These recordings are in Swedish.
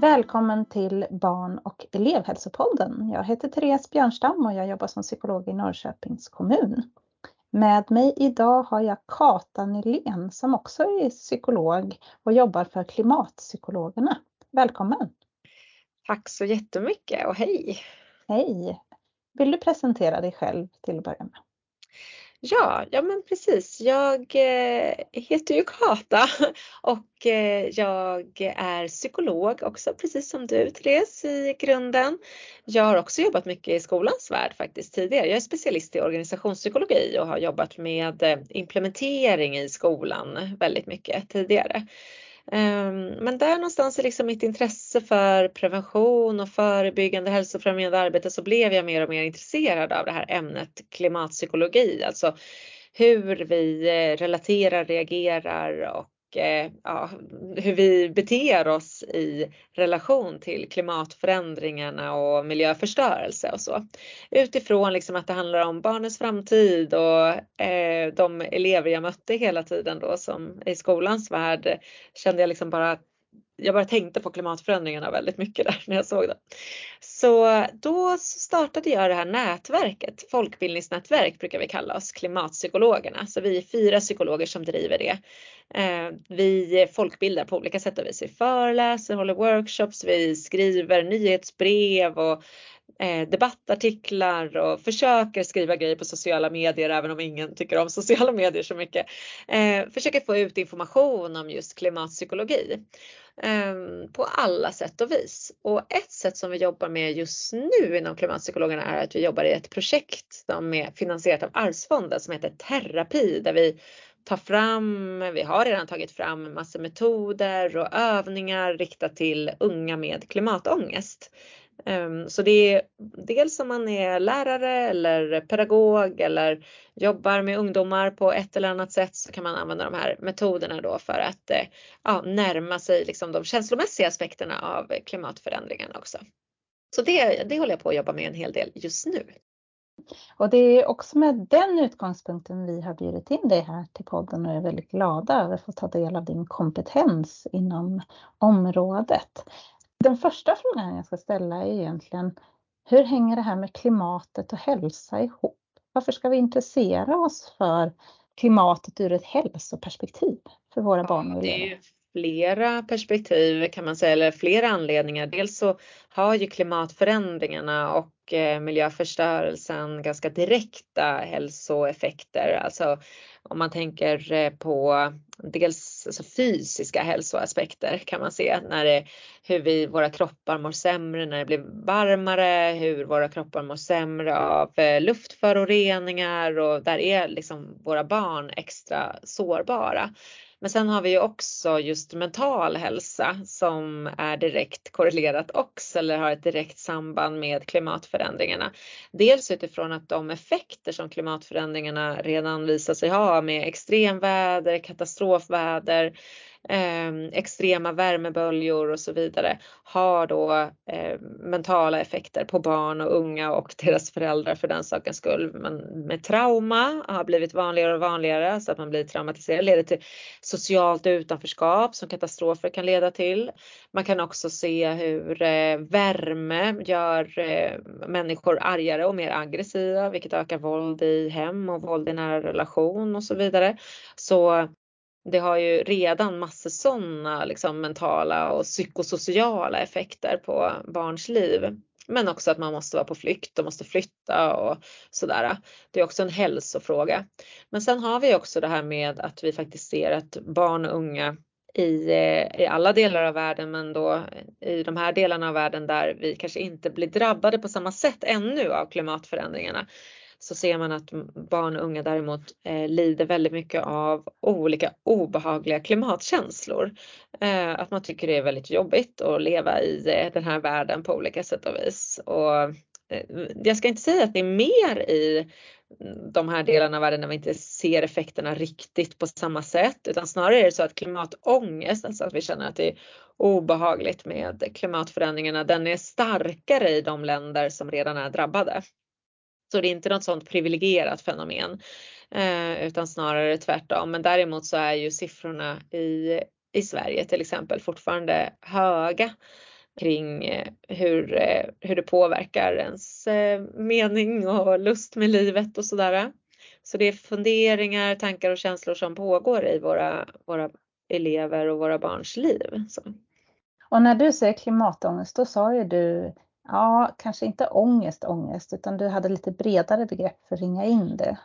Välkommen till Barn och elevhälsopodden. Jag heter Therese Björnstam och jag jobbar som psykolog i Norrköpings kommun. Med mig idag har jag Kata Nylén som också är psykolog och jobbar för Klimatpsykologerna. Välkommen! Tack så jättemycket och hej! Hej! Vill du presentera dig själv till att börja med? Ja, ja men precis. Jag eh, heter ju Kata och eh, jag är psykolog också precis som du Therese i grunden. Jag har också jobbat mycket i skolans värld faktiskt tidigare. Jag är specialist i organisationspsykologi och har jobbat med eh, implementering i skolan väldigt mycket tidigare. Ehm, men där någonstans i liksom mitt intresse för prevention och förebyggande hälsofrämjande arbete så blev jag mer och mer intresserad av det här ämnet klimatpsykologi, alltså hur vi eh, relaterar, reagerar och Eh, ja, hur vi beter oss i relation till klimatförändringarna och miljöförstörelse och så. Utifrån liksom att det handlar om barnens framtid och eh, de elever jag mötte hela tiden då som i skolans värld kände jag liksom bara jag bara tänkte på klimatförändringarna väldigt mycket där när jag såg det. Så då startade jag det här nätverket, folkbildningsnätverk brukar vi kalla oss, klimatpsykologerna. Så vi är fyra psykologer som driver det. Eh, vi folkbildar på olika sätt och vis. Vi föreläser, håller workshops, vi skriver nyhetsbrev och eh, debattartiklar och försöker skriva grejer på sociala medier även om ingen tycker om sociala medier så mycket. Eh, försöker få ut information om just klimatpsykologi eh, på alla sätt och vis. Och ett sätt som vi jobbar med just nu inom klimatpsykologerna är att vi jobbar i ett projekt som är finansierat av Arvsfonden som heter Terapi där vi tar fram, vi har redan tagit fram massor metoder och övningar riktat till unga med klimatångest. Ehm, så det är dels om man är lärare eller pedagog eller jobbar med ungdomar på ett eller annat sätt så kan man använda de här metoderna då för att eh, ja, närma sig liksom de känslomässiga aspekterna av klimatförändringarna också. Så det, det håller jag på att jobba med en hel del just nu. Och det är också med den utgångspunkten vi har bjudit in dig här till podden och är väldigt glada över att få ta del av din kompetens inom området. Den första frågan jag ska ställa är egentligen hur hänger det här med klimatet och hälsa ihop? Varför ska vi intressera oss för klimatet ur ett hälsoperspektiv för våra barn och elever? flera perspektiv kan man säga, eller flera anledningar. Dels så har ju klimatförändringarna och Eh, miljöförstörelsen ganska direkta hälsoeffekter. Alltså om man tänker eh, på dels alltså fysiska hälsoaspekter kan man se när det, hur vi, våra kroppar mår sämre när det blir varmare, hur våra kroppar mår sämre av eh, luftföroreningar och där är liksom våra barn extra sårbara. Men sen har vi ju också just mental hälsa som är direkt korrelerat också eller har ett direkt samband med klimatförändringarna. Dels utifrån att de effekter som klimatförändringarna redan visar sig ha med extremväder, katastrofväder, eh, extrema värmeböljor och så vidare har då eh, mentala effekter på barn och unga och deras föräldrar för den sakens skull. Men med trauma har blivit vanligare och vanligare så att man blir traumatiserad leder till socialt utanförskap som katastrofer kan leda till. Man kan också se hur eh, värme gör eh, människor argare och mer aggressiva vilket ökar våld i hem och våld i nära relation och så vidare. Så det har ju redan massor sådana liksom, mentala och psykosociala effekter på barns liv. Men också att man måste vara på flykt och måste flytta och sådär. Det är också en hälsofråga. Men sen har vi också det här med att vi faktiskt ser att barn och unga i, eh, i alla delar av världen men då i de här delarna av världen där vi kanske inte blir drabbade på samma sätt ännu av klimatförändringarna så ser man att barn och unga däremot eh, lider väldigt mycket av olika obehagliga klimatkänslor. Eh, att man tycker det är väldigt jobbigt att leva i eh, den här världen på olika sätt och vis. Och, eh, jag ska inte säga att det är mer i mm, de här delarna av världen där vi inte ser effekterna riktigt på samma sätt utan snarare är det så att klimatångest, alltså att vi känner att det är obehagligt med klimatförändringarna, den är starkare i de länder som redan är drabbade. Så det är inte något sådant privilegierat fenomen eh, utan snarare tvärtom. Men däremot så är ju siffrorna i, i Sverige till exempel fortfarande höga. kring eh, hur, eh, hur det påverkar ens mening och lust med livet och sådär. Så det är funderingar, tankar och känslor som pågår i våra, våra elever och våra barns liv. Så. Och när du säger klimatångest, då sa ju du, ja, kanske inte ångest, ångest, utan du hade lite bredare begrepp för att ringa in det.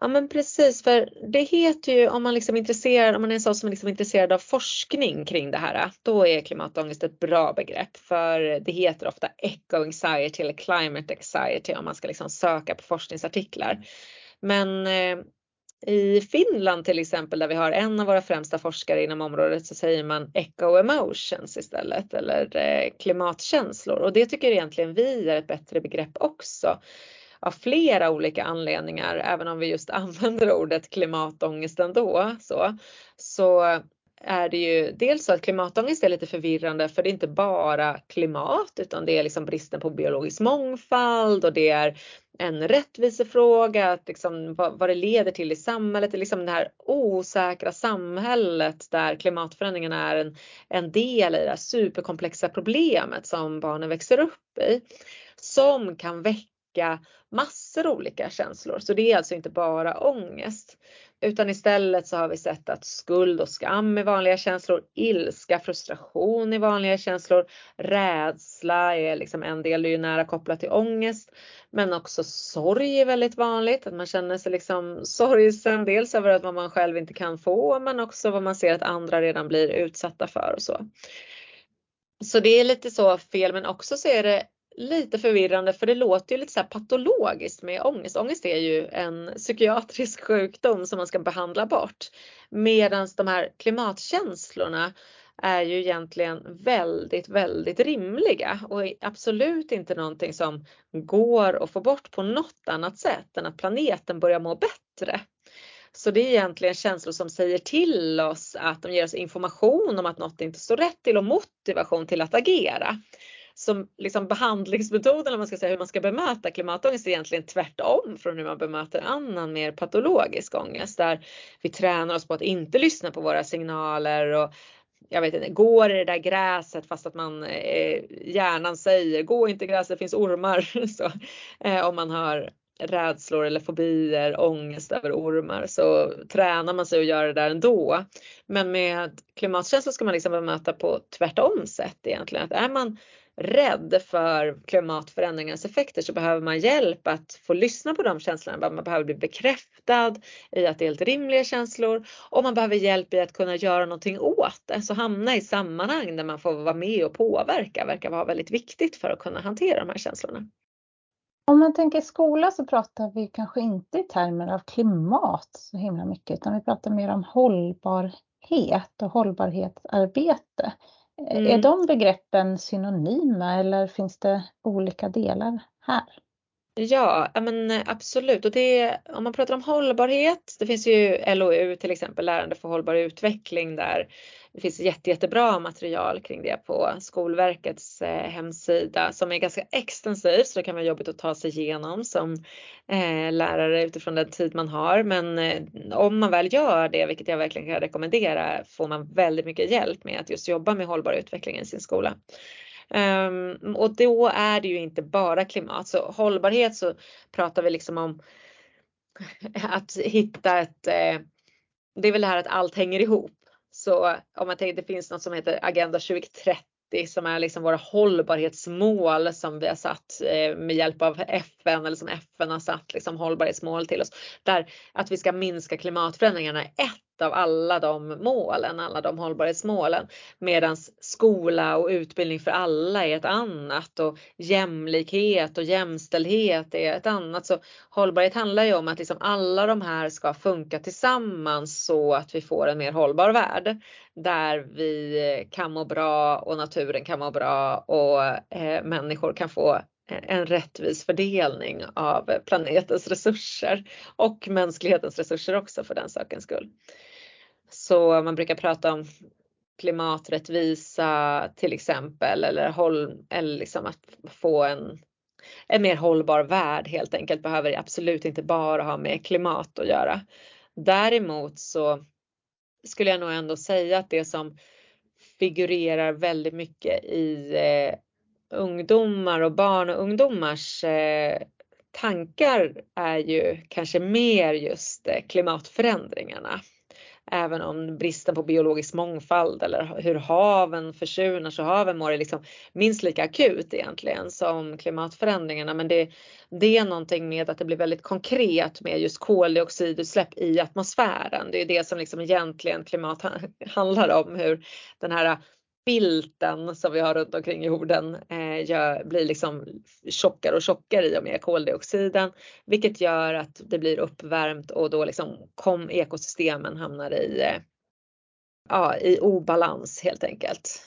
Ja men precis, för det heter ju om man liksom är intresserad, om man är en sån som är liksom intresserad av forskning kring det här, då är klimatångest ett bra begrepp. För det heter ofta eco anxiety eller climate anxiety om man ska liksom söka på forskningsartiklar. Men eh, i Finland till exempel där vi har en av våra främsta forskare inom området så säger man eco emotions istället eller eh, klimatkänslor och det tycker egentligen vi är ett bättre begrepp också av flera olika anledningar, även om vi just använder ordet klimatångest ändå. Så, så är det ju dels så att klimatångest är lite förvirrande för det är inte bara klimat utan det är liksom bristen på biologisk mångfald och det är en rättvisefråga, att liksom vad, vad det leder till i samhället, det är liksom det här osäkra samhället där klimatförändringarna är en, en del i det här superkomplexa problemet som barnen växer upp i. Som kan väcka väcka massor olika känslor. Så det är alltså inte bara ångest. Utan istället så har vi sett att skuld och skam är vanliga känslor, ilska, frustration är vanliga känslor, rädsla är liksom en del, det är ju nära kopplat till ångest. Men också sorg är väldigt vanligt, att man känner sig liksom sorgsen, dels över att vad man själv inte kan få, men också vad man ser att andra redan blir utsatta för och så. Så det är lite så fel, men också så är det lite förvirrande för det låter ju lite så här patologiskt med ångest. Ångest är ju en psykiatrisk sjukdom som man ska behandla bort. Medan de här klimatkänslorna är ju egentligen väldigt, väldigt rimliga och absolut inte någonting som går att få bort på något annat sätt än att planeten börjar må bättre. Så det är egentligen känslor som säger till oss att de ger oss information om att något inte står rätt till och motivation till att agera som liksom behandlingsmetoden, om man ska säga hur man ska bemöta klimatångest är egentligen tvärtom från hur man bemöter annan mer patologisk ångest där vi tränar oss på att inte lyssna på våra signaler och jag vet inte, går i det där gräset fast att man eh, hjärnan säger gå inte i gräset, det finns ormar. Så, eh, om man har rädslor eller fobier, ångest över ormar så tränar man sig att göra det där ändå. Men med klimatkänsla ska man liksom bemöta på tvärtom sätt egentligen. Att är man rädd för klimatförändringens effekter så behöver man hjälp att få lyssna på de känslorna. Man behöver bli bekräftad i att det är helt rimliga känslor och man behöver hjälp i att kunna göra någonting åt det. Så hamna i sammanhang där man får vara med och påverka verkar vara väldigt viktigt för att kunna hantera de här känslorna. Om man tänker skola så pratar vi kanske inte i termer av klimat så himla mycket utan vi pratar mer om hållbarhet och hållbarhetsarbete. Mm. Är de begreppen synonyma eller finns det olika delar här? Ja, men eh, absolut. Och det, om man pratar om hållbarhet, det finns ju LOU till exempel, lärande för hållbar utveckling där det finns jätte, jättebra material kring det på Skolverkets eh, hemsida som är ganska extensiv så det kan vara jobbigt att ta sig igenom som eh, lärare utifrån den tid man har. Men om man väl gör det, vilket jag verkligen kan rekommendera, får man väldigt mycket hjälp med att just jobba med hållbar utveckling i sin skola. Um, och då är det ju inte bara klimat. Så hållbarhet så pratar vi liksom om att hitta ett, eh, det är väl det här att allt hänger ihop. Så om man tänker, det finns något som heter Agenda 2030 som är liksom våra hållbarhetsmål som vi har satt eh, med hjälp av FN eller som FN har satt liksom hållbarhetsmål till oss. Där att vi ska minska klimatförändringarna är ett av alla de målen, alla de hållbarhetsmålen. Medan skola och utbildning för alla är ett annat och jämlikhet och jämställdhet är ett annat. Så hållbarhet handlar ju om att liksom alla de här ska funka tillsammans så att vi får en mer hållbar värld där vi kan må bra och naturen kan må bra och eh, människor kan få en rättvis fördelning av planetens resurser och mänsklighetens resurser också för den sakens skull. Så man brukar prata om klimaträttvisa till exempel eller, håll, eller liksom att få en, en mer hållbar värld helt enkelt behöver absolut inte bara ha med klimat att göra. Däremot så skulle jag nog ändå säga att det som figurerar väldigt mycket i eh, ungdomar och barn och ungdomars eh, tankar är ju kanske mer just eh, klimatförändringarna. Även om bristen på biologisk mångfald eller hur haven försuras och haven mår är liksom minst lika akut egentligen som klimatförändringarna. Men det, det är någonting med att det blir väldigt konkret med just koldioxidutsläpp i atmosfären. Det är det som liksom egentligen klimat handlar om, hur den här filten som vi har runt omkring jorden eh, gör, blir liksom tjockare och tjockare i och med koldioxiden, vilket gör att det blir uppvärmt och då liksom kom ekosystemen hamnar i, eh, ja, i obalans helt enkelt.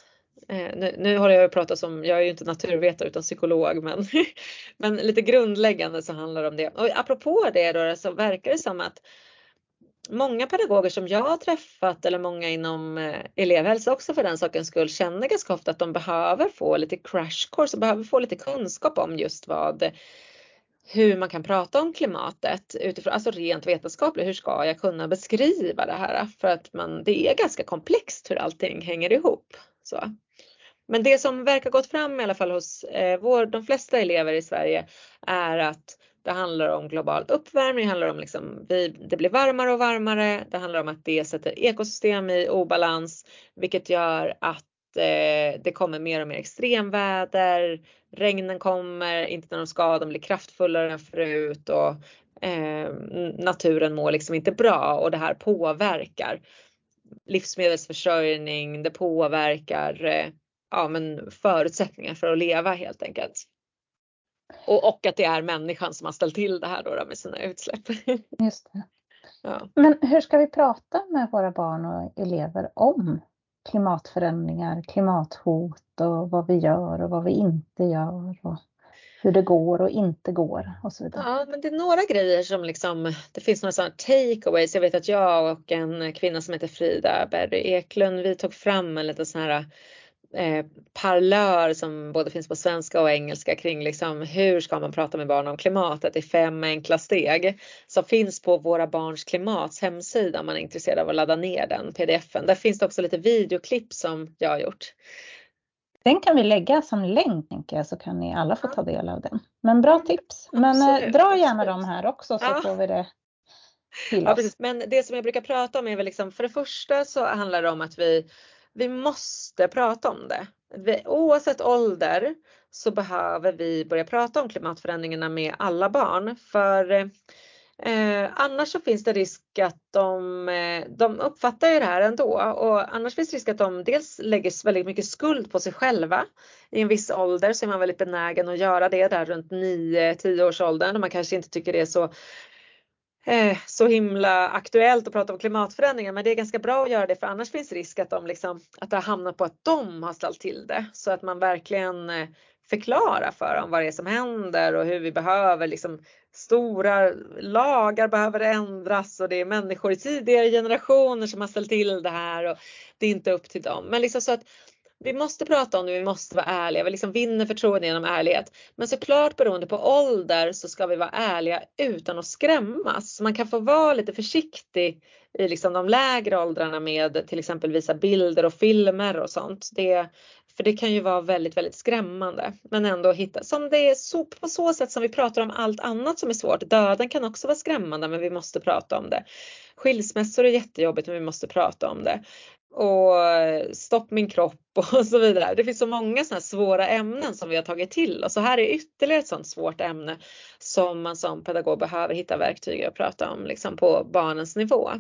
Eh, nu, nu har jag pratat som, jag är ju inte naturvetare utan psykolog, men, men lite grundläggande så handlar det om det. Och apropå det då så verkar det som att många pedagoger som jag har träffat eller många inom eh, elevhälsa också för den sakens skull känner ganska ofta att de behöver få lite crash course och behöver få lite kunskap om just vad hur man kan prata om klimatet utifrån, alltså rent vetenskapligt. Hur ska jag kunna beskriva det här? För att man, det är ganska komplext hur allting hänger ihop. Så. Men det som verkar gått fram i alla fall hos eh, vår, de flesta elever i Sverige är att det handlar om global uppvärmning, det handlar om liksom vi, det blir varmare och varmare. Det handlar om att det sätter ekosystem i obalans, vilket gör att eh, det kommer mer och mer extremväder. Regnen kommer inte när de ska, de blir kraftfullare än förut och eh, naturen mår liksom inte bra och det här påverkar livsmedelsförsörjning. Det påverkar eh, ja, men förutsättningar för att leva helt enkelt. Och, och att det är människan som har ställt till det här då, då med sina utsläpp. Just det. Ja. Men hur ska vi prata med våra barn och elever om klimatförändringar, klimathot och vad vi gör och vad vi inte gör och hur det går och inte går och så vidare. Ja, men det är några grejer som liksom, det finns några sådana takeaways. Jag vet att jag och en kvinna som heter Frida Berry Eklund, vi tog fram en liten sån här eh, parlör som både finns på svenska och engelska kring liksom hur ska man prata med barn om klimatet i fem enkla steg som finns på Våra Barns Klimats hemsida om man är intresserad av att ladda ner den pdfen. Där finns det också lite videoklipp som jag har gjort. Den kan vi lägga som länk tänker jag så kan ni alla få ta del av den. Men bra tips. Men eh, Absolut. dra gärna dem här också så ja. får vi det till oss. Ja, precis. Men det som jag brukar prata om är väl liksom för det första så handlar det om att vi vi måste prata om det. Vi, oavsett ålder så behöver vi börja prata om klimatförändringarna med alla barn för eh, annars så finns det risk att de, eh, de uppfattar ju det här ändå och annars finns det risk att de dels lägger väldigt mycket skuld på sig själva. I en viss ålder så är man väldigt benägen att göra det där runt 9-10 års åldern och man kanske inte tycker det är så eh, så himla aktuellt att prata om klimatförändringar men det är ganska bra att göra det för annars finns risk att, de liksom, att det hamnar på att de har ställt till det så att man verkligen eh, förklarar förklara för dem vad det är som händer och hur vi behöver liksom stora lagar behöver ändras och det är människor i tidigare generationer som har ställt till det här och det är inte upp till dem. Men liksom så att vi måste prata om det, vi måste vara ärliga. Vi liksom vinner förtroende genom ärlighet. Men såklart beroende på ålder så ska vi vara ärliga utan att skrämmas. Man kan få vara lite försiktig i liksom de lägre åldrarna med till exempel visa bilder och filmer och sånt. Det, för det kan ju vara väldigt, väldigt skrämmande. Men ändå hitta, som det är så, på så sätt som vi pratar om allt annat som är svårt. Döden kan också vara skrämmande men vi måste prata om det. Skilsmässor är jättejobbigt men vi måste prata om det och eh, Stopp min kropp och så vidare. Det finns så många sådana svåra ämnen som vi har tagit till och så här är ytterligare ett sådant svårt ämne som man som pedagog behöver hitta verktyg att prata om liksom på barnens nivå.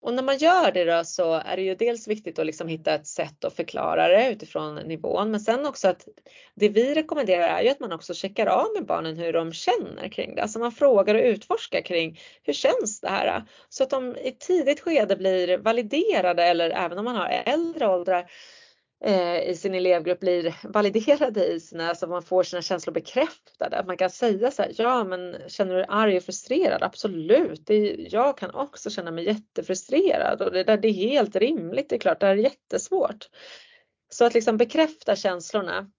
Och när man gör det då så är det ju dels viktigt att liksom hitta ett sätt att förklara det utifrån nivån men sen också att det vi rekommenderar är ju att man också checkar av med barnen hur de känner kring det. Alltså man frågar och utforskar kring hur känns det här? Så att de i tidigt skede blir validerade eller även om man har äldre åldrar Eh, i sin elevgrupp blir validerade i sina, alltså man får sina känslor bekräftade. Att man kan säga så här, ja men känner du dig arg och frustrerad? Absolut, det, jag kan också känna mig jättefrustrerad och det, där, det är helt rimligt, det är klart det här är jättesvårt. Så att liksom bekräfta känslorna.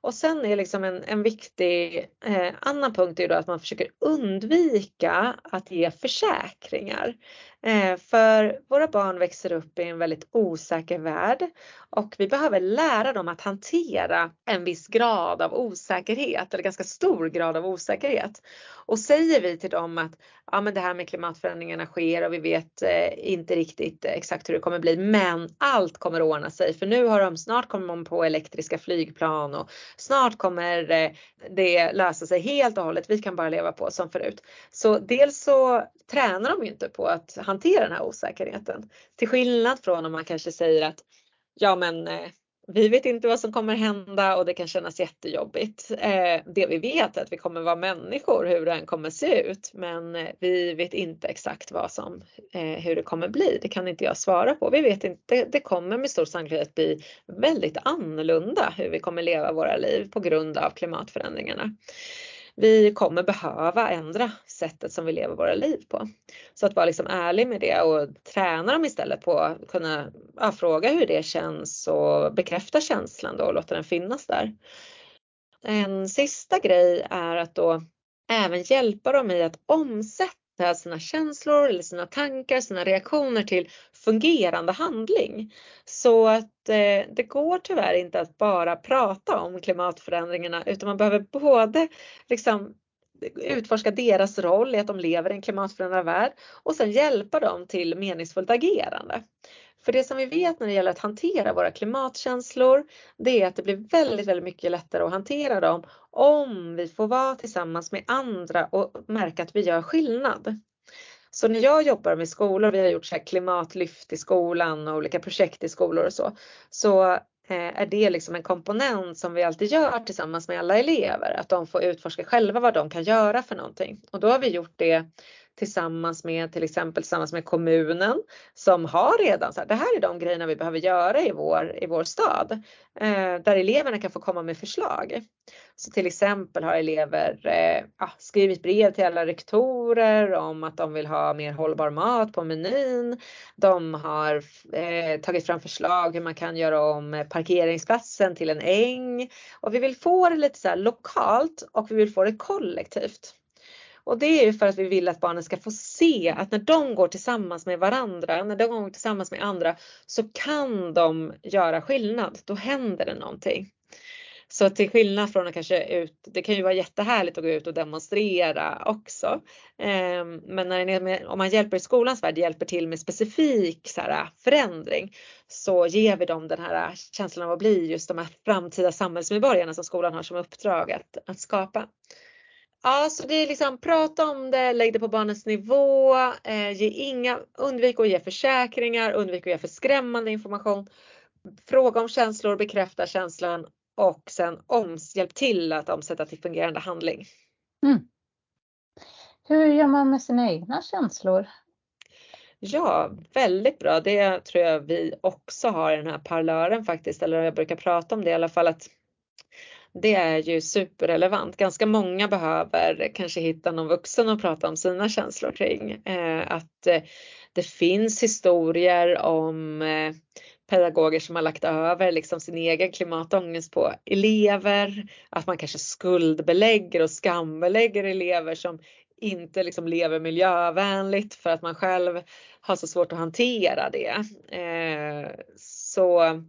Och sen är liksom en, en viktig eh, annan punkt är då att man försöker undvika att ge försäkringar. Eh, för våra barn växer upp i en väldigt osäker värld och vi behöver lära dem att hantera en viss grad av osäkerhet eller ganska stor grad av osäkerhet. Och säger vi till dem att ja, men det här med klimatförändringarna sker och vi vet eh, inte riktigt eh, exakt hur det kommer bli, men allt kommer ordna sig för nu har de snart kommer man på elektriska flygplan och snart kommer eh, det lösa sig helt och hållet. Vi kan bara leva på som förut. Så dels så tränar de ju inte på att hantera den här osäkerheten. Till skillnad från om man kanske säger att ja men eh, vi vet inte vad som kommer hända och det kan kännas jättejobbigt. Eh, det vi vet är att vi kommer vara människor hur det än kommer se ut men eh, vi vet inte exakt vad som, hur det kommer bli. Det kan inte jag svara på. Vi vet inte, det kommer med stor sannolikhet bli väldigt annorlunda hur vi kommer leva våra liv på grund av klimatförändringarna vi kommer behöva ändra sättet som vi lever våra liv på. Så att vara liksom ärlig med det och träna dem istället på att kunna ja, fråga hur det känns och bekräfta känslan då och låta den finnas där. En sista grej är att då även hjälpa dem i att omsätta sina känslor eller sina tankar, sina reaktioner till fungerande handling. Så att eh, det går tyvärr inte att bara prata om klimatförändringarna utan man behöver både liksom utforska deras roll i att de lever i en klimatförändrad värld och sen hjälpa dem till meningsfullt agerande. För det som vi vet när det gäller att hantera våra klimatkänslor, det är att det blir väldigt, väldigt mycket lättare att hantera dem om vi får vara tillsammans med andra och märka att vi gör skillnad. Så när jag jobbar med skolor, vi har gjort så här klimatlyft i skolan och olika projekt i skolor och så, så eh, är det liksom en komponent som vi alltid gör tillsammans med alla elever, att de får utforska själva vad de kan göra för någonting. Och då har vi gjort det tillsammans med till exempel tillsammans med kommunen som har redan så här, det här är de grejerna vi behöver göra i vår, i vår stad. Eh, där eleverna kan få komma med förslag. Så till exempel har elever eh, skrivit brev till alla rektorer om att de vill ha mer hållbar mat på menyn. De har eh, tagit fram förslag hur man kan göra om parkeringsplatsen till en äng. Och vi vill få det lite så lokalt och vi vill få det kollektivt. Och det är ju för att vi vill att barnen ska få se att när de går tillsammans med varandra, när de går tillsammans med andra så kan de göra skillnad. Då händer det någonting. Så till skillnad från att kanske ut, det kan ju vara jättehärligt att gå ut och demonstrera också. Ehm, men när med, om man hjälper i skolans värld, hjälper till med specifik så här, förändring så ger vi dem den här känslan av att bli just de här framtida samhällsmedborgarna som skolan har som uppdrag att, att skapa. Ja, så det är liksom prata om det, lägg det på barnets nivå, eh, ge inga, undvik att ge försäkringar, undvik att ge för skrämmande information. Fråga om känslor, bekräfta känslan och sen om, hjälp till att omsätta till fungerande handling. Mm. Hur gör man med sina egna känslor? Ja, väldigt bra. Det tror jag vi också har i den här parlören faktiskt, eller jag brukar prata om det i alla fall att det är ju superrelevant. Ganska många behöver kanske hitta någon vuxen att prata om sina känslor kring. Eh, att eh, det finns historier om eh, pedagoger som har lagt över liksom sin egen klimatångest på elever, att man kanske skuldbelägger och skambelägger elever som inte liksom lever miljövänligt för att man själv har så svårt att hantera det. Eh, så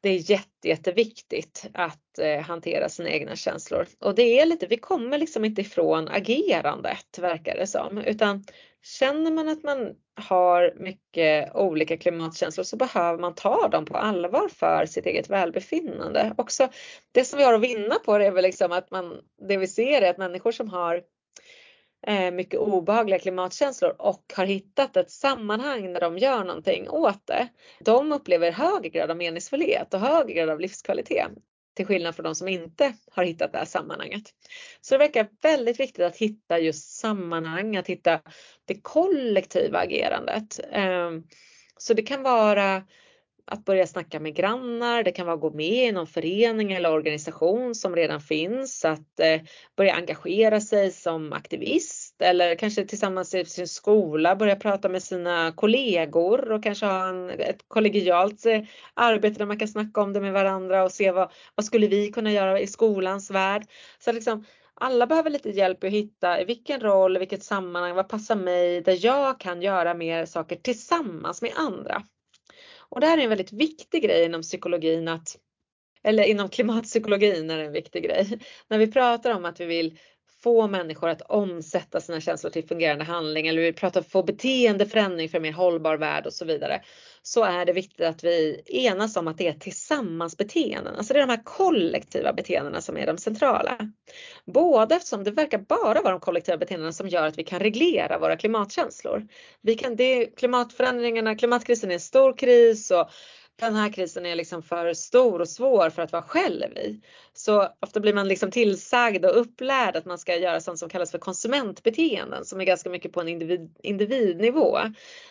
det är jätte, jätteviktigt att eh, hantera sina egna känslor. Och det är lite, vi kommer liksom inte ifrån agerandet verkar det som, utan känner man att man har mycket olika klimatkänslor så behöver man ta dem på allvar för sitt eget välbefinnande. Också det som vi har att vinna på det är väl liksom att man, det vi ser är att människor som har Eh, mycket obehagliga klimatkänslor och har hittat ett sammanhang när de gör någonting åt det. De upplever högre grad av meningsfullhet och högre grad av livskvalitet till skillnad från de som inte har hittat det här sammanhanget. Så det verkar väldigt viktigt att hitta just sammanhang, att hitta det kollektiva agerandet. Ehm, så det kan vara att börja snacka med grannar, det kan vara att gå med i någon förening eller organisation som redan finns, att eh, börja engagera sig som aktivist eller kanske tillsammans i sin skola börja prata med sina kollegor och kanske ha en, ett kollegialt eh, arbete där man kan snacka om det med varandra och se vad, vad skulle vi kunna göra i skolans värld. Så liksom, alla behöver lite hjälp att hitta i vilken roll, i vilket sammanhang, vad passar mig, där jag kan göra mer saker tillsammans med andra. Och det här är en väldigt viktig grej inom psykologin att eller inom klimatpsykologin är det en viktig grej. När vi pratar om att vi vill få människor att omsätta sina känslor till fungerande handling eller vi pratar om att få beteendeförändring för en mer hållbar värld och så vidare. Så är det viktigt att vi enas om att det är tillsammansbeteenden. Alltså det är de här kollektiva beteendena som är de centrala. Både eftersom det verkar bara vara de kollektiva beteendena som gör att vi kan reglera våra klimatkänslor. Vi kan, det, klimatförändringarna, klimatkrisen är en stor kris och den här krisen är liksom för stor och svår för att vara själv i. Så ofta blir man liksom tillsagd och upplärd att man ska göra sånt som kallas för konsumentbeteenden som är ganska mycket på en individ, individnivå.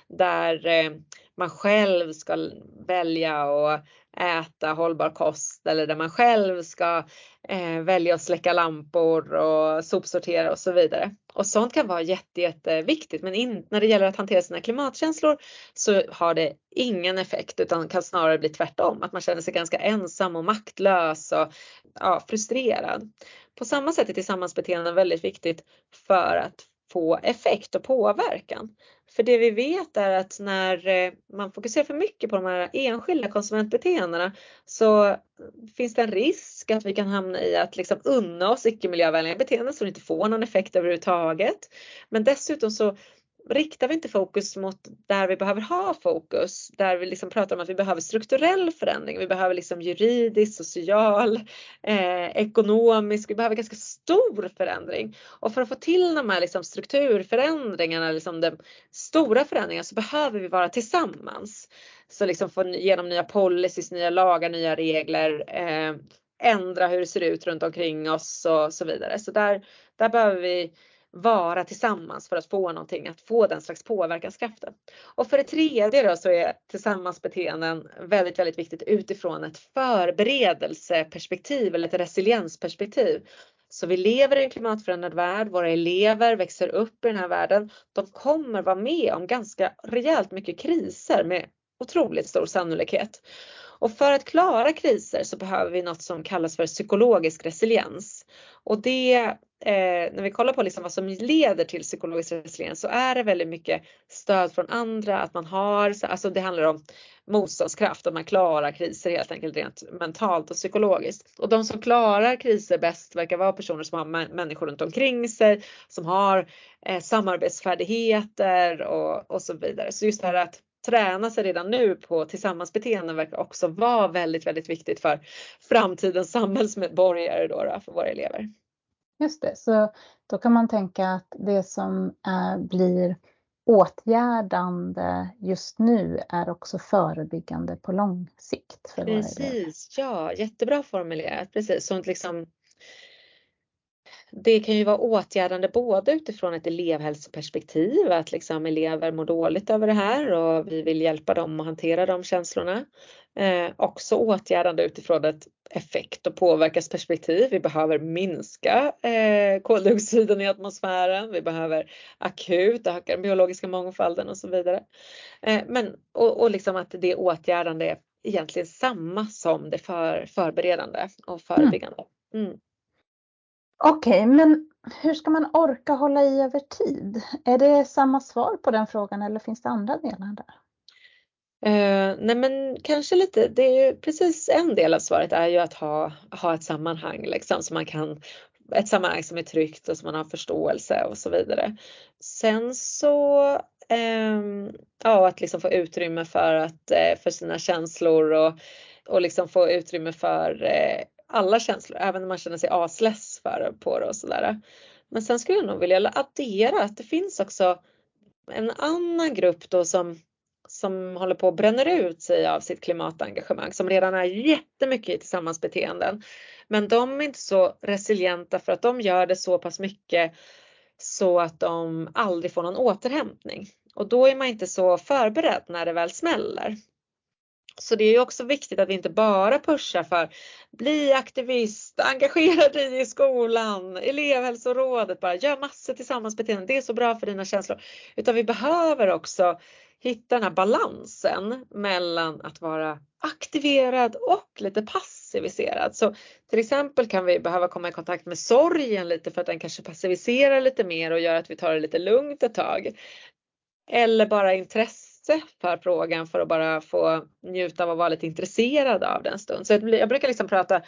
Där eh, man själv ska välja att äta hållbar kost eller där man själv ska eh, välja att släcka lampor och sopsortera och så vidare. Och sånt kan vara jätte, jätteviktigt men in, när det gäller att hantera sina klimatkänslor så har det ingen effekt utan kan snarare bli tvärtom. Att man känner sig ganska ensam och maktlös och ja, frustrerad. På samma sätt är tillsammansbeteenden väldigt viktigt för att få effekt och påverkan. För det vi vet är att när eh, man fokuserar för mycket på de här enskilda konsumentbeteendena så finns det en risk att vi kan hamna i att liksom unna oss icke miljövänliga beteenden som inte får någon effekt överhuvudtaget. Men dessutom så riktar vi inte fokus mot där vi behöver ha fokus, där vi liksom pratar om att vi behöver strukturell förändring, vi behöver liksom juridisk, social, eh, ekonomisk, vi behöver ganska stor förändring. Och för att få till de här liksom strukturförändringarna, liksom de stora förändringarna, så behöver vi vara tillsammans. Så liksom få igenom nya policies, nya lagar, nya regler, eh, ändra hur det ser ut runt omkring oss och så vidare. Så där, där behöver vi vara tillsammans för att få någonting, att få den slags påverkanskraften. Och för det tredje då så är tillsammansbeteenden väldigt, väldigt viktigt utifrån ett förberedelseperspektiv eller ett resiliensperspektiv. Så vi lever i en klimatförändrad värld, våra elever växer upp i den här världen. De kommer vara med om ganska rejält mycket kriser med otroligt stor sannolikhet. Och för att klara kriser så behöver vi något som kallas för psykologisk resiliens. Och det eh, när vi kollar på liksom vad som leder till psykologisk resiliens så är det väldigt mycket stöd från andra, att man har, alltså det handlar om motståndskraft, att man klarar kriser helt enkelt rent mentalt och psykologiskt. Och de som klarar kriser bäst verkar vara personer som har människor runt omkring sig, som har eh, samarbetsfärdigheter och, och så vidare. Så just det här att träna sig redan nu på tillsammansbeteenden verkar också vara väldigt, väldigt viktigt för framtidens samhällsmedborgare då, då för våra elever. Just det, så då kan man tänka att det som är, blir åtgärdande just nu är också förebyggande på lång sikt. För Precis, ja jättebra formulerat. Precis, sånt liksom det kan ju vara åtgärdande både utifrån ett elevhälsoperspektiv, att liksom elever mår dåligt över det här och vi vill hjälpa dem att hantera de känslorna. Eh, också åtgärdande utifrån ett effekt och påverkansperspektiv. Vi behöver minska eh, koldioxiden i atmosfären. Vi behöver akut öka den biologiska mångfalden och så vidare. Eh, men och, och liksom att det åtgärdande är egentligen samma som det för, förberedande och förebyggande. Mm. Okej, okay, men hur ska man orka hålla i över tid? Är det samma svar på den frågan eller finns det andra delar där? Uh, nej men kanske lite, det är ju precis en del av svaret är ju att ha, ha ett sammanhang liksom så man kan ett sammanhang som är tryggt och som man har förståelse och så vidare. Sen så um, ja, att liksom få utrymme för att eh, för sina känslor och, och liksom få utrymme för uh, alla känslor, även när man känner sig asless för, på det och sådär. Men sen skulle jag nog vilja addera att det finns också en annan grupp då som, som håller på att bränner ut sig av sitt klimatengagemang som redan är jättemycket i tillsammansbeteenden. Men de är inte så resilienta för att de gör det så pass mycket så att de aldrig får någon återhämtning. Och då är man inte så förberedd när det väl smäller. Så det är också viktigt att vi inte bara pushar för bli aktivist, engagera dig i skolan, elevhälsorådet, bara gör massor tillsammans beteenden. Det är så bra för dina känslor. Utan vi behöver också hitta den här balansen mellan att vara aktiverad och lite passiviserad. Så till exempel kan vi behöva komma i kontakt med sorgen lite för att den kanske passiviserar lite mer och gör att vi tar det lite lugnt ett tag. Eller bara intresse för frågan för att bara få njuta av att vara lite intresserad av den stund. Så jag brukar liksom prata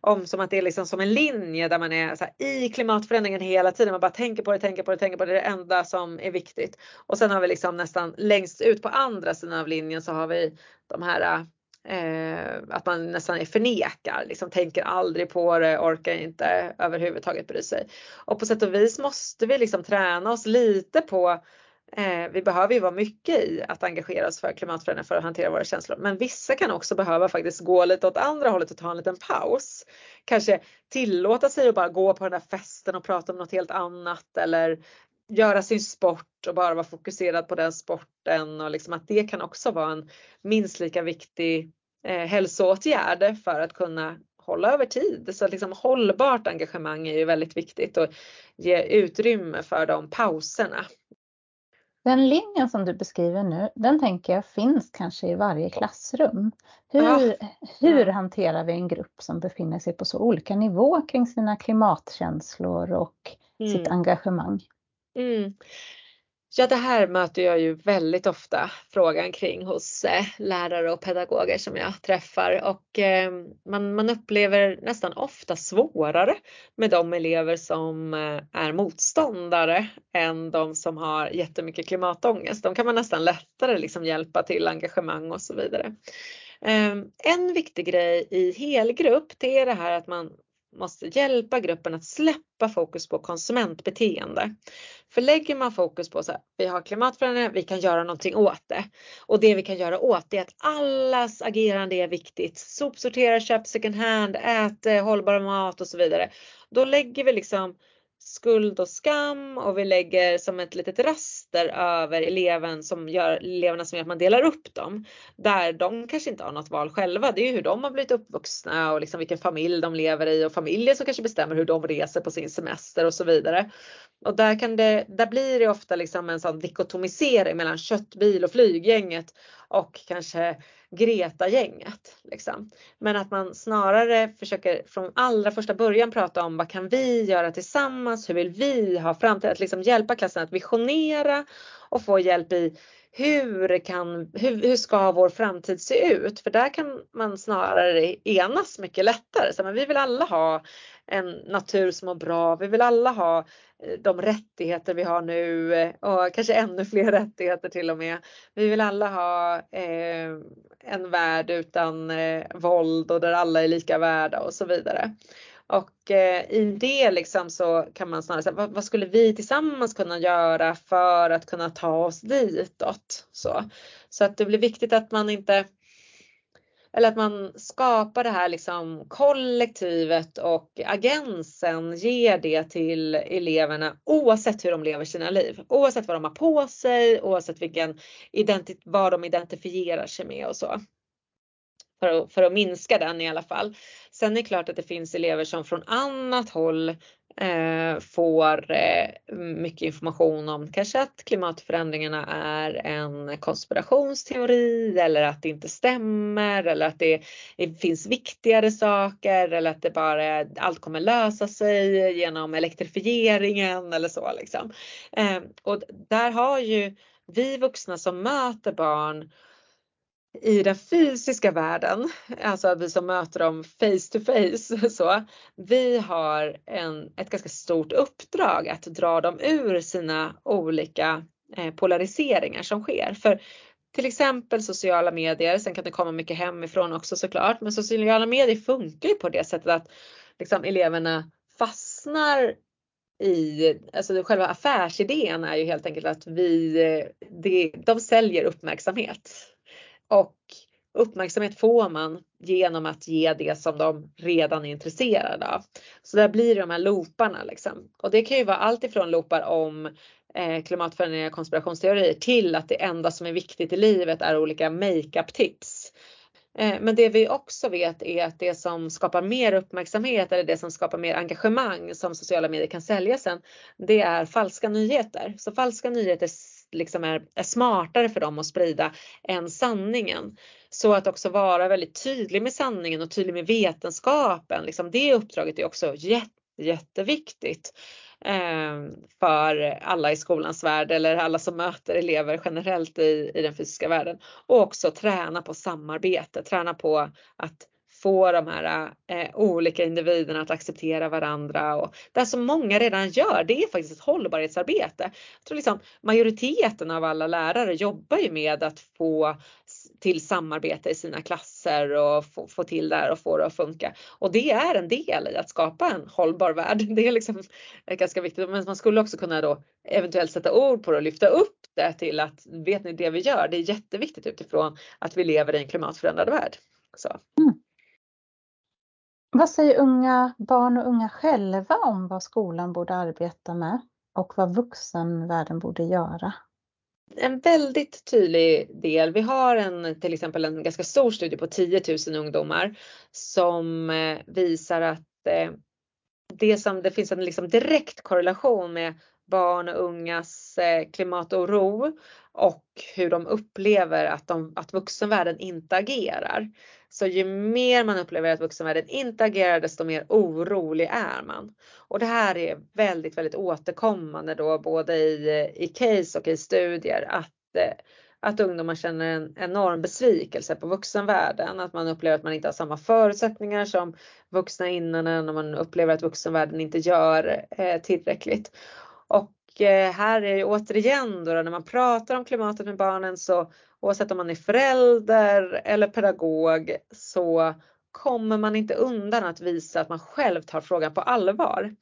om som att det är liksom som en linje där man är här, i klimatförändringen hela tiden. Man bara tänker på det, tänker på det, tänker på det. Det är det enda som är viktigt. Och sen har vi liksom nästan längst ut på andra sidan av linjen så har vi de här Eh, att man nästan är förnekar, liksom tänker aldrig på det, orkar inte överhuvudtaget bry sig. Och på sätt och vis måste vi liksom träna oss lite på Eh, vi behöver ju vara mycket i att engagera oss för klimatförändringar för att hantera våra känslor. Men vissa kan också behöva faktiskt gå lite åt andra hållet och ta en liten paus. Kanske tillåta sig att bara gå på den där festen och prata om något helt annat eller göra sin sport och bara vara fokuserad på den sporten och liksom att det kan också vara en minst lika viktig eh, hälsoåtgärd för att kunna hålla över tid. Så liksom hållbart engagemang är ju väldigt viktigt och ge utrymme för de pauserna. Den linjen som du beskriver nu, den tänker jag finns kanske i varje klassrum. Hur, ja. hur hanterar vi en grupp som befinner sig på så olika nivå kring sina klimatkänslor och mm. sitt engagemang? Mm. Ja, det här möter jag ju väldigt ofta frågan kring hos eh, lärare och pedagoger som jag träffar och eh, man, man upplever nästan ofta svårare med de elever som eh, är motståndare än de som har jättemycket klimatångest. De kan man nästan lättare liksom hjälpa till engagemang och så vidare. Eh, en viktig grej i helgrupp det är det här att man måste hjälpa gruppen att släppa fokus på konsumentbeteende. För lägger man fokus på så här, vi har klimatförändringar, vi kan göra någonting åt det. Och det vi kan göra åt det är att allas agerande är viktigt. Sopsortera, köp second hand, ät eh, hållbar mat och så vidare. Då lägger vi liksom skuld och skam och vi lägger som ett litet raster över eleven som gör, eleverna som gör att man delar upp dem. Där de kanske inte har något val själva. Det är ju hur de har blivit uppvuxna och liksom vilken familj de lever i och familjer som kanske bestämmer hur de reser på sin semester och så vidare. Och där, kan det, där blir det ofta liksom en sån dikotomisering mellan köttbil och flyggänget och kanske Greta-gänget. Liksom. Men att man snarare försöker från allra första början prata om vad kan vi göra tillsammans? Hur vill vi ha framtiden? Att liksom hjälpa klassen att visionera och få hjälp i hur, kan, hur, hur ska vår framtid se ut? För där kan man snarare enas mycket lättare. Så, men vi vill alla ha en natur som mår bra. Vi vill alla ha eh, de rättigheter vi har nu eh, och kanske ännu fler rättigheter till och med. Vi vill alla ha eh, en värld utan eh, våld och där alla är lika värda och så vidare. Och eh, i det liksom så kan man snarare säga vad, vad, skulle vi tillsammans kunna göra för att kunna ta oss ditåt? Så, så att det blir viktigt att man inte eller att man skapar det här liksom kollektivet och agensen ger det till eleverna oavsett hur de lever sina liv. Oavsett vad de har på sig, oavsett vilken vad de identifierar sig med och så. För att, för att minska den i alla fall. Sen är det klart att det finns elever som från annat håll eh, får eh, mycket information om kanske att klimatförändringarna är en konspirationsteori eller att det inte stämmer eller att det, det finns viktigare saker eller att det bara allt kommer lösa sig genom elektrifieringen eller så liksom. Eh, och där har ju vi vuxna som möter barn i den fysiska världen, alltså vi som möter dem face to face, så vi har en, ett ganska stort uppdrag att dra dem ur sina olika eh, polariseringar som sker. För till exempel sociala medier, sen kan det komma mycket hemifrån också såklart, men sociala medier funkar ju på det sättet att liksom, eleverna fastnar i, alltså själva affärsidén är ju helt enkelt att vi, eh, det, de säljer uppmärksamhet och uppmärksamhet får man genom att ge det som de redan är intresserade av. Så där blir det de här looparna liksom. Och det kan ju vara allt ifrån loopar om eh, klimatförändringar och konspirationsteorier till att det enda som är viktigt i livet är olika makeup tips. Eh, men det vi också vet är att det som skapar mer uppmärksamhet eller det som skapar mer engagemang som sociala medier kan sälja sen, det är falska nyheter. Så falska nyheter liksom är, är smartare för dem att sprida än sanningen. Så att också vara väldigt tydlig med sanningen och tydlig med vetenskapen, liksom det uppdraget är också jätte, jätteviktigt eh, för alla i skolans värld eller alla som möter elever generellt i, i den fysiska världen. Och också träna på samarbete, träna på att få de här eh, olika individerna att acceptera varandra och det som många redan gör, det är faktiskt ett hållbarhetsarbete. Jag tror liksom majoriteten av alla lärare jobbar ju med att få till samarbete i sina klasser och få, få till det här och få det att funka. Och det är en del i att skapa en hållbar värld. Det är liksom ganska viktigt. Men man skulle också kunna då eventuellt sätta ord på det och lyfta upp det till att vet ni det vi gör, det är jätteviktigt utifrån att vi lever i en klimatförändrad värld. Så. Mm. Vad säger unga barn och unga själva om vad skolan borde arbeta med och vad vuxenvärlden borde göra? En väldigt tydlig del. Vi har en, till exempel en ganska stor studie på 10 000 ungdomar som eh, visar att eh, det, som, det finns en liksom direkt korrelation med barn och ungas eh, klimatoro och hur de upplever att, de, att vuxenvärlden inte agerar. Så ju mer man upplever att vuxenvärlden inte agerar desto mer orolig är man. Och det här är väldigt, väldigt återkommande då både i, i case och i studier att eh, att ungdomar känner en enorm besvikelse på vuxenvärlden, att man upplever att man inte har samma förutsättningar som vuxna innan en och man upplever att vuxenvärlden inte gör eh, tillräckligt. Och Eh, här är det återigen då, när man pratar om klimatet med barnen så oavsett om man är förälder eller pedagog så kommer man inte undan att visa att man själv tar frågan på allvar.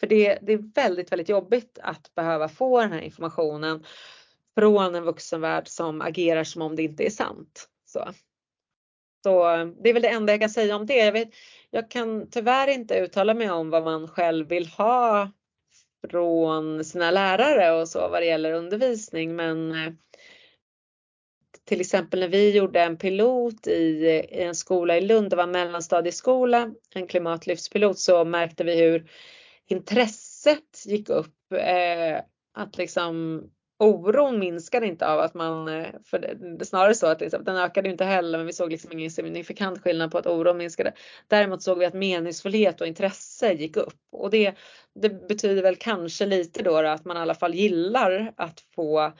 För det, det är väldigt, väldigt jobbigt att behöva få den här informationen från en vuxenvärld som agerar som om det inte är sant. Så. Så det är väl det enda jag kan säga om det. Jag, vet, jag kan tyvärr inte uttala mig om vad man själv vill ha från sina lärare och så vad det gäller undervisning men eh, till exempel när vi gjorde en pilot i, en skola i Lund, det var en mellanstadieskola, en klimatlyftspilot, så märkte vi hur intresset gick upp. Eh, att liksom oron minskade inte av att man, eh, för det, snarare så att liksom, den ökade inte heller men vi såg liksom ingen signifikant skillnad på att oron minskade. Däremot såg vi att meningsfullhet och intresse gick upp och det, det betyder väl kanske lite då, då att man i alla fall gillar att få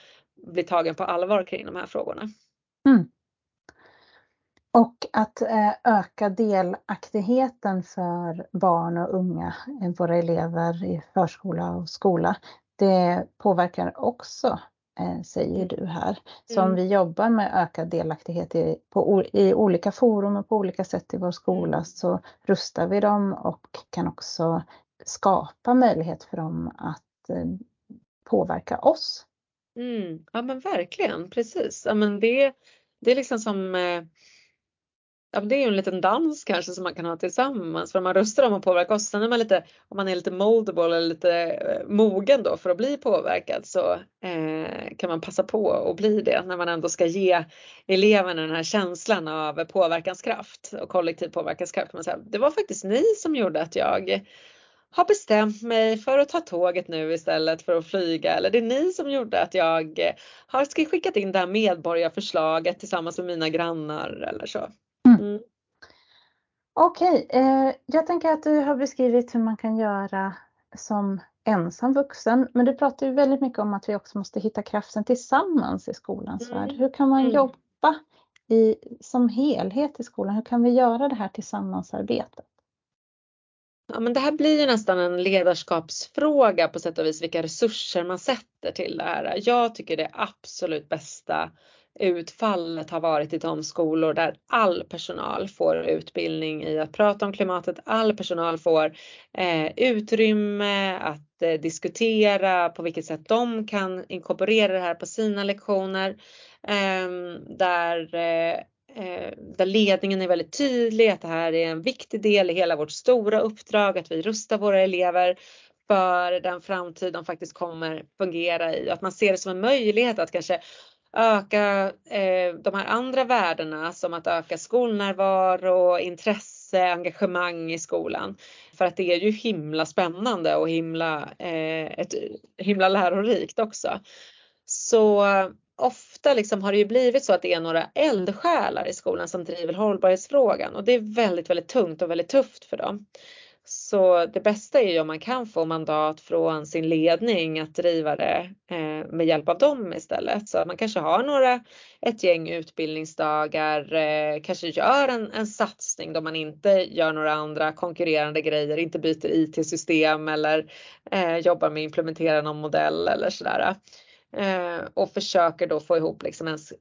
bli tagen på allvar kring de här frågorna. Mm. Och att eh, öka delaktigheten för barn och unga, eh, våra elever i förskola och skola, det påverkar också, eh, säger mm. du här. Så om mm. vi jobbar med ökad delaktighet i, på, i olika forum och på olika sätt i vår skola mm. så rustar vi dem och kan också skapa möjlighet för dem att eh, påverka oss. Mm. Ja men verkligen, precis. Ja, men det, det är liksom som eh, ja, det är ju en liten dans kanske som man kan ha tillsammans för om man röstar om att påverka oss. Sen är man lite, om man är lite moldable eller lite eh, mogen då för att bli påverkad så eh, kan man passa på att bli det när man ändå ska ge eleverna den här känslan av påverkanskraft och kollektiv påverkanskraft. Man säger, det var faktiskt ni som gjorde att jag har bestämt mig för att ta tåget nu istället för att flyga eller det är ni som gjorde att jag har skickat in det här medborgarförslaget tillsammans med mina grannar eller så. Mm. Okej, okay, eh, jag tänker att du har beskrivit hur man kan göra som ensam vuxen, men du pratar ju väldigt mycket om att vi också måste hitta kraften tillsammans i skolans mm. värld. Hur kan man mm. jobba i, som helhet i skolan? Hur kan vi göra det här tillsammansarbetet? Ja, men det här blir ju nästan en ledarskapsfråga på sätt och vis vilka resurser man sätter till det här. Jag tycker det absolut bästa utfallet har varit i de skolor där all personal får utbildning i att prata om klimatet. All personal får eh, utrymme att eh, diskutera på vilket sätt de kan inkorporera det här på sina lektioner. Ehm, eh, där eh, där ledningen är väldigt tydlig att det här är en viktig del i hela vårt stora uppdrag, att vi rustar våra elever för den framtid de faktiskt kommer fungera i. Att man ser det som en möjlighet att kanske öka eh, de här andra värdena som att öka skolnärvaro, intresse, engagemang i skolan. För att det är ju himla spännande och himla, eh, ett, himla lärorikt också. Så eh, ofta liksom har det ju blivit så att det är några eldsjälar i skolan som driver hållbarhetsfrågan och det är väldigt, väldigt tungt och väldigt tufft för dem. Så det bästa är ju om man kan få mandat från sin ledning att driva det eh, med hjälp av dem istället. Så man kanske har några, ett gäng utbildningsdagar, eh, kanske gör en, en satsning då man inte gör några andra konkurrerande grejer, inte byter IT-system eller eh, jobbar med att implementera någon modell eller sådär. Eh, och försöker då få ihop liksom ens,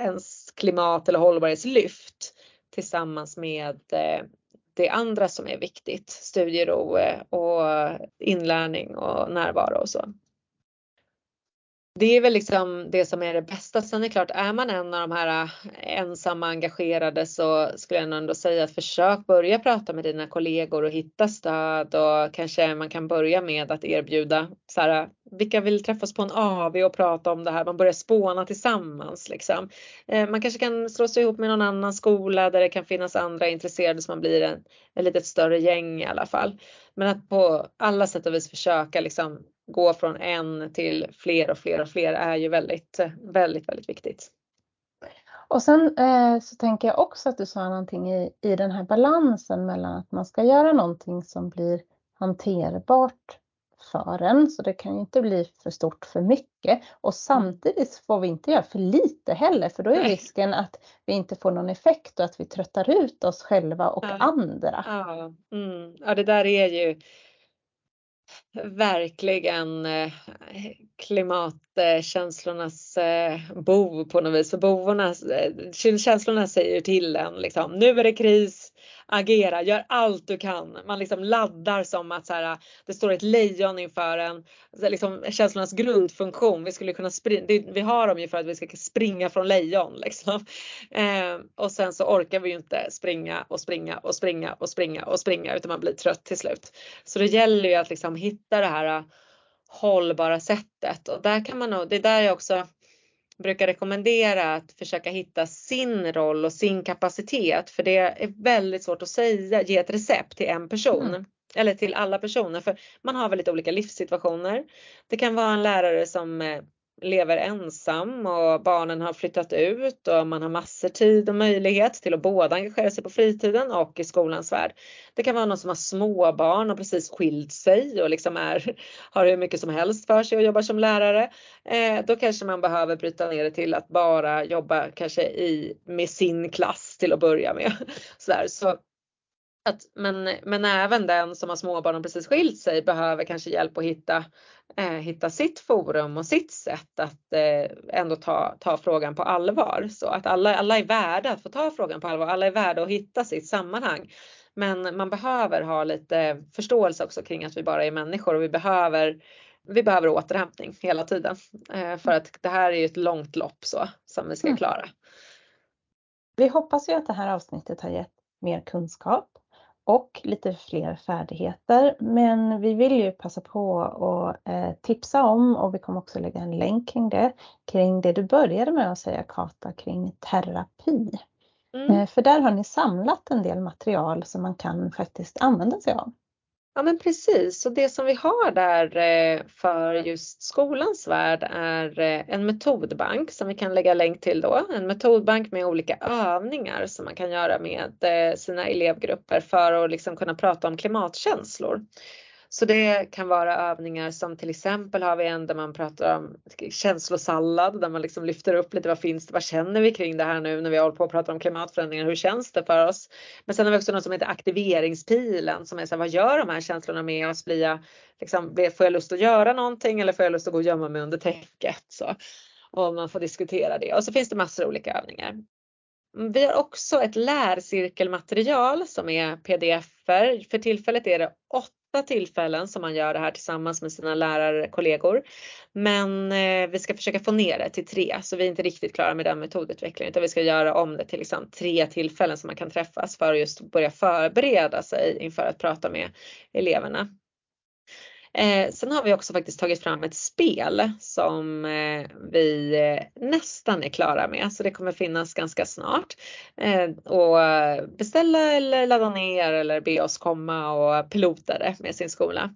ens klimat eller hållbarhetslyft tillsammans med eh, det andra som är viktigt, studiero eh, och inlärning och närvaro och så det är väl liksom det som är det bästa. Sen är det klart, är man en av de här eh, ensamma engagerade så skulle jag ändå säga att försök börja prata med dina kollegor och hitta stöd och kanske man kan börja med att erbjuda så här, vilka vill träffas på en AV och prata om det här? Man börjar spåna tillsammans liksom. Eh, man kanske kan slå sig ihop med någon annan skola där det kan finnas andra intresserade så man blir en, en lite större gäng i alla fall. Men att på alla sätt och vis försöka liksom gå från en till fler och fler och fler är ju väldigt, väldigt, väldigt viktigt. Och sen eh, så tänker jag också att du sa någonting i, i den här balansen mellan att man ska göra någonting som blir hanterbart för en, så det kan ju inte bli för stort för mycket. Och samtidigt får vi inte göra för lite heller, för då är risken att vi inte får någon effekt och att vi tröttar ut oss själva och ja. andra. Ja. Mm. ja, det där är ju verkligen eh, klimatkänslornas eh, bov på något vis. För bovorna, eh, känslorna säger till en liksom, nu är det kris, agera, gör allt du kan. Man liksom laddar som att så här, det står ett lejon inför en. Liksom känslornas grundfunktion. Vi skulle kunna springa, vi har dem ju för att vi ska springa från lejon liksom. Eh, och sen så orkar vi ju inte springa och springa och springa och springa och springa utan man blir trött till slut. Så det gäller ju att liksom hitta det här hållbara sättet och där kan man nog, det är där jag också brukar rekommendera att försöka hitta sin roll och sin kapacitet för det är väldigt svårt att säga, ge ett recept till en person. Mm. Eller till alla personer för man har väldigt olika livssituationer. Det kan vara en lärare som eh, lever ensam och barnen har flyttat ut och man har massor tid och möjlighet till att både engagera sig på fritiden och i skolans värld. Det kan vara någon som har småbarn och precis skilt sig och liksom är, har hur mycket som helst för sig och jobbar som lärare. Eh, då kanske man behöver bryta ner det till att bara jobba kanske i, med sin klass till att börja med. Så, där. så att, men, men även den som har småbarn och precis skilt sig behöver kanske hjälp att hitta, eh, hitta sitt forum och sitt sätt att eh, ändå ta, ta frågan på allvar. Så att alla, alla är värda att få ta frågan på allvar. Alla är värda att hitta sitt sammanhang. Men man behöver ha lite förståelse också kring att vi bara är människor och vi behöver vi behöver återhämtning hela tiden eh, för att det här är ju ett långt lopp så som vi ska mm. klara. Vi hoppas ju att det här avsnittet har gett mer kunskap och lite fler färdigheter. Men vi vill ju passa på att eh, tipsa om och vi kommer också lägga en länk kring det, kring det du började med att säga Kata kring terapi. Mm. Eh, för där har ni samlat en del material som man kan faktiskt använda sig av. Ja men precis, så det som vi har där eh, för just skolans värld är eh, en metodbank som vi kan lägga länk till då. En metodbank med olika övningar som man kan göra med eh, sina elevgrupper för att liksom kunna prata om klimatkänslor. Så det kan vara övningar som till exempel har vi en där man pratar om känslosallad där man liksom lyfter upp lite vad finns det, vad känner vi kring det här nu när vi håller på att prata om klimatförändringar, hur känns det för oss? Men sen har vi också något som heter aktiveringspilen som är så här, vad gör de här känslorna med oss? Blir jag, liksom, får jag lust att göra någonting eller får jag lust att gå och gömma mig under täcket? Så. Och man får diskutera det och så finns det massor av olika övningar. Mm, vi har också ett lärcirkelmaterial som är pdf-er. För tillfället är det åtta tillfällen som man gör det här tillsammans med sina lärarkollegor. Men eh, vi ska försöka få ner det till tre så vi är inte riktigt klara med den metodutvecklingen utan vi ska göra om det till liksom tre tillfällen som man kan träffas för att just börja förbereda sig inför att prata med eleverna. Eh, sen har vi också faktiskt tagit fram ett spel som eh, vi eh, nästan är klara med så det kommer finnas ganska snart. Eh, och beställa eller ladda ner eller be oss komma och pilota det med sin skola.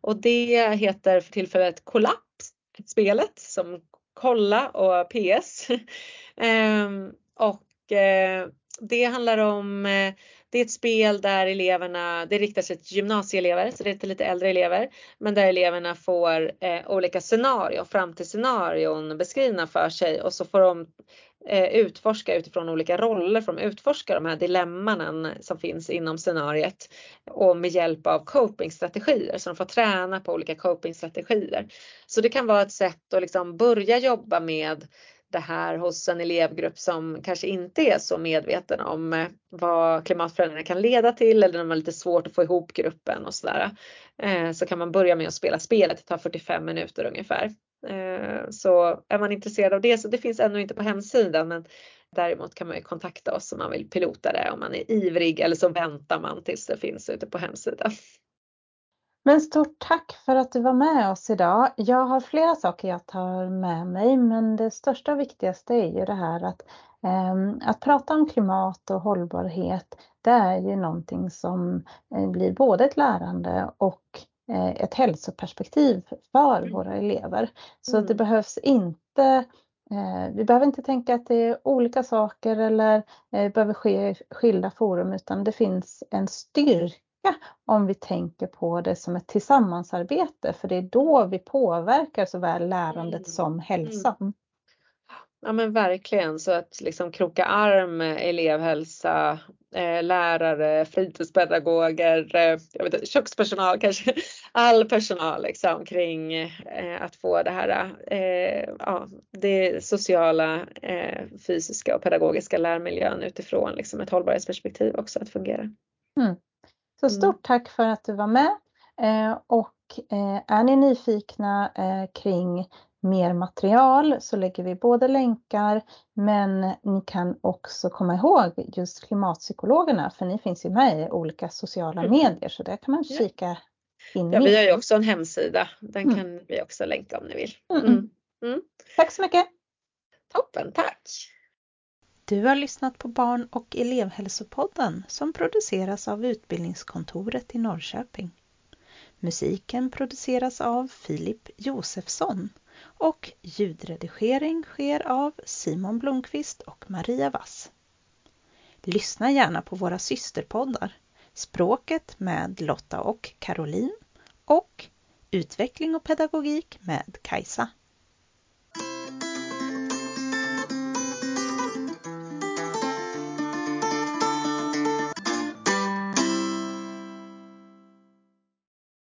Och det heter för tillfället Kollaps, spelet som kolla och PS. Ehm, och eh, det handlar om, eh, det är ett spel där eleverna, det riktar sig till gymnasieelever, så det är till lite äldre elever, men där eleverna får eh, olika scenarion, framtidsscenarion beskrivna för sig och så får de eh, utforska utifrån olika roller, för de utforskar de här dilemman som finns inom scenariet och med hjälp av copingstrategier, så de får träna på olika copingstrategier. Så det kan vara ett sätt att liksom börja jobba med det här hos en elevgrupp som kanske inte är så medveten om eh, vad klimatförändringar kan leda till eller när man har lite svårt att få ihop gruppen och sådär. Eh, så kan man börja med att spela spelet, det tar 45 minuter ungefär. Eh, så är man intresserad av det så det finns ännu inte på hemsidan men däremot kan man ju kontakta oss om man vill pilota det om man är ivrig eller så väntar man tills det finns ute på hemsidan. Men stort tack för att du var med oss idag. Jag har flera saker jag tar med mig, men det största och viktigaste är ju det här att, eh, att prata om klimat och hållbarhet. Det är ju någonting som eh, blir både ett lärande och eh, ett hälsoperspektiv för våra elever. Så mm. det behövs inte eh, vi behöver inte tänka att det är olika saker eller eh, behöver ske i skilda forum utan det finns en styrka om vi tänker på det som ett tillsammansarbete för det är då vi påverkar såväl lärandet mm. som hälsan. Mm. Ja men verkligen så att liksom kroka arm elevhälsa, eh, lärare, fritidspedagoger, eh, jag vet inte, kökspersonal kanske, all personal liksom kring eh, att få det här, eh, ja, det sociala, eh, fysiska och pedagogiska lärmiljön utifrån liksom ett hållbarhetsperspektiv också att fungera. Mm. Så mm. stort tack för att du var med eh, och eh, är ni nyfikna eh, kring mer material så lägger vi både länkar men ni kan också komma ihåg just klimatpsykologerna för ni finns ju med i olika sociala mm. medier så där kan man kika in. Ja, vi har ju också en hemsida. Den mm. kan vi också länka om ni vill. Mm. mm. mm. Tack så mycket! Toppen, tack! Du har lyssnat på Barn och elevhälsopodden som produceras av Utbildningskontoret i Norrköping. Musiken produceras av Filip Josefsson och ljudredigering sker av Simon Blomqvist och Maria Wass. Lyssna gärna på våra systerpoddar Språket med Lotta och Caroline och Utveckling och pedagogik med Kajsa.